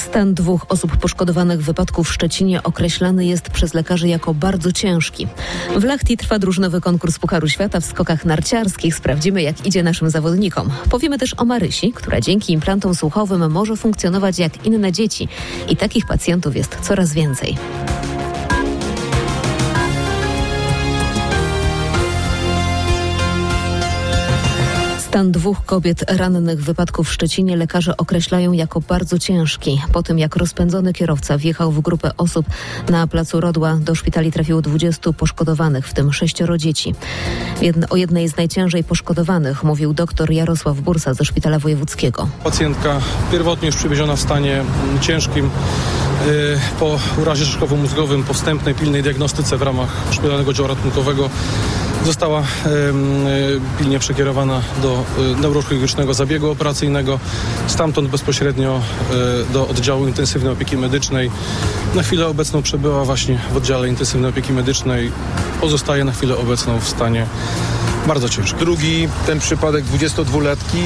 Stan dwóch osób poszkodowanych w wypadku w Szczecinie określany jest przez lekarzy jako bardzo ciężki. W Lachti trwa drużynowy konkurs Pucharu Świata w skokach narciarskich. Sprawdzimy, jak idzie naszym zawodnikom. Powiemy też o Marysi, która dzięki implantom słuchowym może funkcjonować jak inne dzieci. I takich pacjentów jest coraz więcej. Stan dwóch kobiet rannych w wypadku w Szczecinie lekarze określają jako bardzo ciężki. Po tym jak rozpędzony kierowca wjechał w grupę osób na placu Rodła, do szpitali trafiło 20 poszkodowanych, w tym sześcioro dzieci. O jednej z najciężej poszkodowanych mówił dr Jarosław Bursa ze Szpitala Wojewódzkiego. Pacjentka pierwotnie już przywieziona w stanie ciężkim y, po urazie szkowo-mózgowym, po wstępnej pilnej diagnostyce w ramach szpitalnego działu ratunkowego została pilnie przekierowana do y, neurochirurgicznego zabiegu operacyjnego, stamtąd bezpośrednio y, do oddziału intensywnej opieki medycznej. Na chwilę obecną przebyła właśnie w oddziale intensywnej opieki medycznej. Pozostaje na chwilę obecną w stanie bardzo ciężkim. Drugi, ten przypadek 22-latki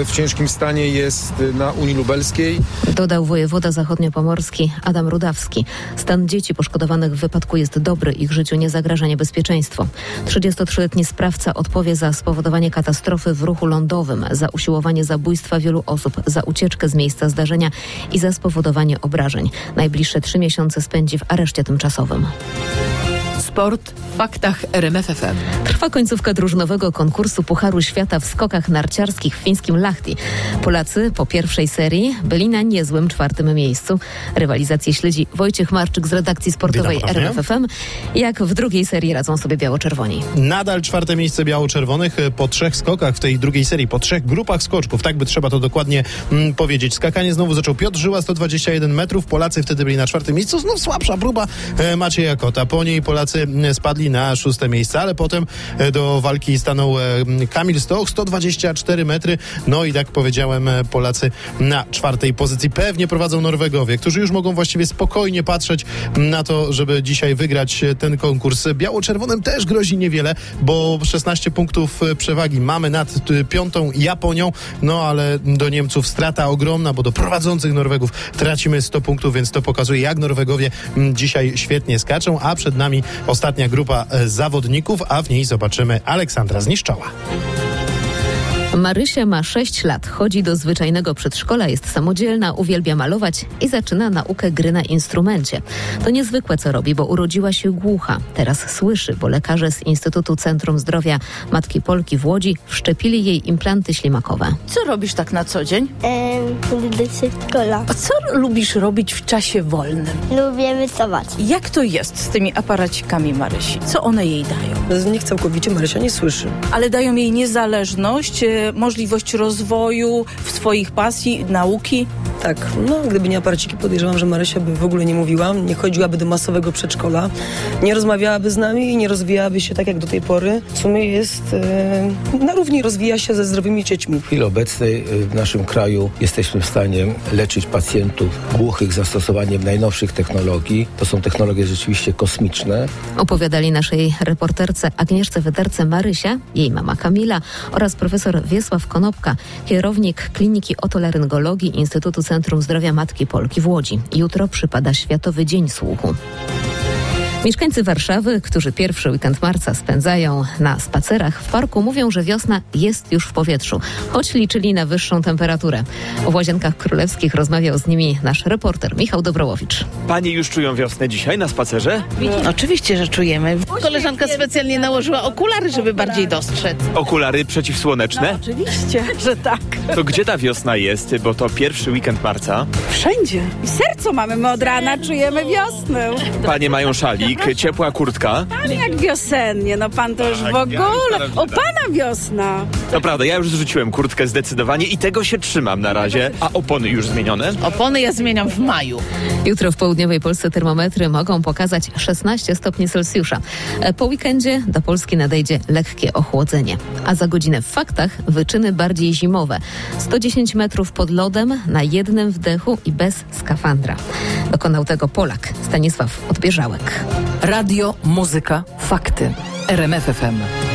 y, w ciężkim stanie jest na Unii Lubelskiej. Dodał wojewoda zachodniopomorski Adam Rudawski. Stan dzieci poszkodowanych w wypadku jest dobry, ich życiu nie zagraża niebezpieczeństwo. 33-letni sprawca odpowie za spowodowanie katastrofy w ruchu lądowym, za usiłowanie zabójstwa wielu osób, za ucieczkę z miejsca zdarzenia i za spowodowanie obrażeń. Najbliższe trzy miesiące spędzi w areszcie tymczasowym. Sport w faktach RMFFM. Trwa końcówka drużynowego konkursu Pucharu Świata w skokach narciarskich w fińskim Lahti. Polacy po pierwszej serii byli na niezłym czwartym miejscu. Rywalizację śledzi Wojciech Marczyk z redakcji sportowej RMFFM. Jak w drugiej serii radzą sobie biało-czerwoni? Nadal czwarte miejsce biało-czerwonych po trzech skokach w tej drugiej serii, po trzech grupach skoczków. Tak by trzeba to dokładnie mm, powiedzieć. Skakanie znowu zaczął Piotr Żyła, 121 metrów. Polacy wtedy byli na czwartym miejscu. Znów słabsza próba e, Macieja Kota. Po niej Polacy spadli na szóste miejsce, ale potem e, do walki stanął e, Kamil Stoch, 124 metry. No i tak powiedziałem, e, Polacy na czwartej pozycji. Pewnie prowadzą Norwegowie, którzy już mogą właściwie spokojnie patrzeć na to, żeby dzisiaj wygrać ten konkurs. Biało-czerwonym też grozi niewiele, bo 16 punktów przewagi mamy nad piątą Japonią, no ale do Niemców strata ogromna, bo do prowadzących Norwegów tracimy 100 punktów, więc to pokazuje, jak Norwegowie dzisiaj świetnie skaczą, a przed nami ostatnia grupa zawodników, a w niej zobaczymy Aleksandra Zniszczała. Marysia ma 6 lat, chodzi do zwyczajnego przedszkola, jest samodzielna, uwielbia malować i zaczyna naukę gry na instrumencie. To niezwykłe, co robi, bo urodziła się głucha. Teraz słyszy, bo lekarze z Instytutu Centrum Zdrowia Matki Polki w Łodzi wszczepili jej implanty ślimakowe. Co robisz tak na co dzień? Ehm, do przedszkola. A co lubisz robić w czasie wolnym? Lubię rysować. Jak to jest z tymi aparacikami Marysi? Co one jej dają? Bez nich całkowicie Marysia nie słyszy. Ale dają jej niezależność, możliwość rozwoju w swoich pasji, nauki? Tak, no gdyby nie aparaciki podejrzewam, że Marysia by w ogóle nie mówiła, nie chodziłaby do masowego przedszkola, nie rozmawiałaby z nami i nie rozwijałaby się tak jak do tej pory. W sumie jest e, na równi rozwija się ze zdrowymi dziećmi. W chwili obecnej w naszym kraju jesteśmy w stanie leczyć pacjentów głuchych zastosowaniem najnowszych technologii. To są technologie rzeczywiście kosmiczne. Opowiadali naszej reporterce Agnieszce Wyderce Marysia, jej mama Kamila oraz profesor Wiesław Konopka, kierownik Kliniki Otolaryngologii Instytutu Centrum Zdrowia Matki Polki w Łodzi. Jutro przypada Światowy Dzień Słuchu. Mieszkańcy Warszawy, którzy pierwszy weekend marca spędzają na spacerach w parku, mówią, że wiosna jest już w powietrzu, choć liczyli na wyższą temperaturę. O Łazienkach Królewskich rozmawiał z nimi nasz reporter Michał Dobrołowicz. Panie już czują wiosnę dzisiaj na spacerze? No, oczywiście, że czujemy. Koleżanka specjalnie nałożyła okulary, żeby bardziej dostrzec. Okulary przeciwsłoneczne? No, oczywiście, że tak. To gdzie ta wiosna jest, bo to pierwszy weekend marca? Wszędzie. W sercu mamy, my od rana czujemy wiosnę. Panie mają ciepła kurtka. Pan jak wiosennie, no pan to już w ogóle. O pana wiosna. To prawda, ja już zrzuciłem kurtkę zdecydowanie i tego się trzymam na razie. A opony już zmienione? Opony ja zmieniam w maju. Jutro w południowej Polsce termometry mogą pokazać 16 stopni Celsjusza. Po weekendzie do Polski nadejdzie lekkie ochłodzenie. A za godzinę w faktach wyczyny bardziej zimowe. 110 metrów pod lodem na jednym wdechu i bez skafandra. Dokonał tego Polak Stanisław Odbieżałek. Radio, muzyka, fakty. RMFFM.